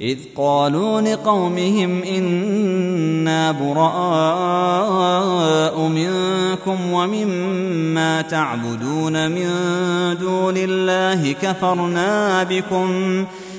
إذ قالوا لقومهم إنا براء منكم ومما تعبدون من دون الله كفرنا بكم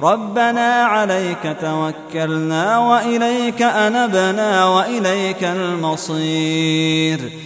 ربنا عليك توكلنا وإليك أنبنا وإليك المصير.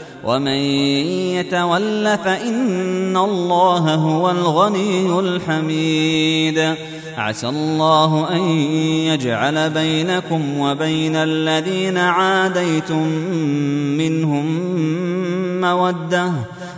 ومن يتول فإن الله هو الغني الحميد. عسى الله أن يجعل بينكم وبين الذين عاديتم منهم مودة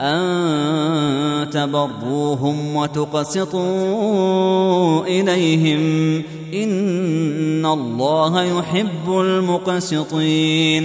أن تبروهم وتقسطوا إليهم إن الله يحب المقسطين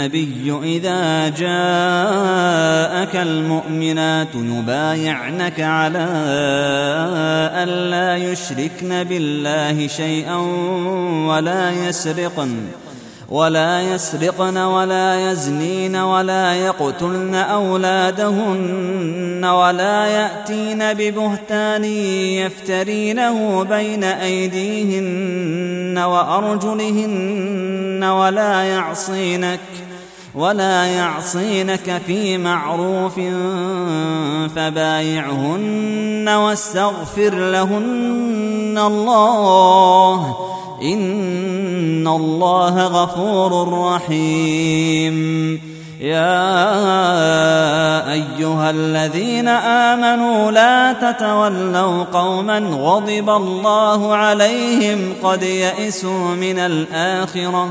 النبي إذا جاءك المؤمنات يبايعنك على الا يشركن بالله شيئا ولا يسرقن ولا يسرقن ولا يزنين ولا يقتلن أولادهن ولا يأتين ببهتان يفترينه بين أيديهن وأرجلهن ولا يعصينك. ولا يعصينك في معروف فبايعهن واستغفر لهن الله ان الله غفور رحيم يا ايها الذين امنوا لا تتولوا قوما غضب الله عليهم قد يئسوا من الاخره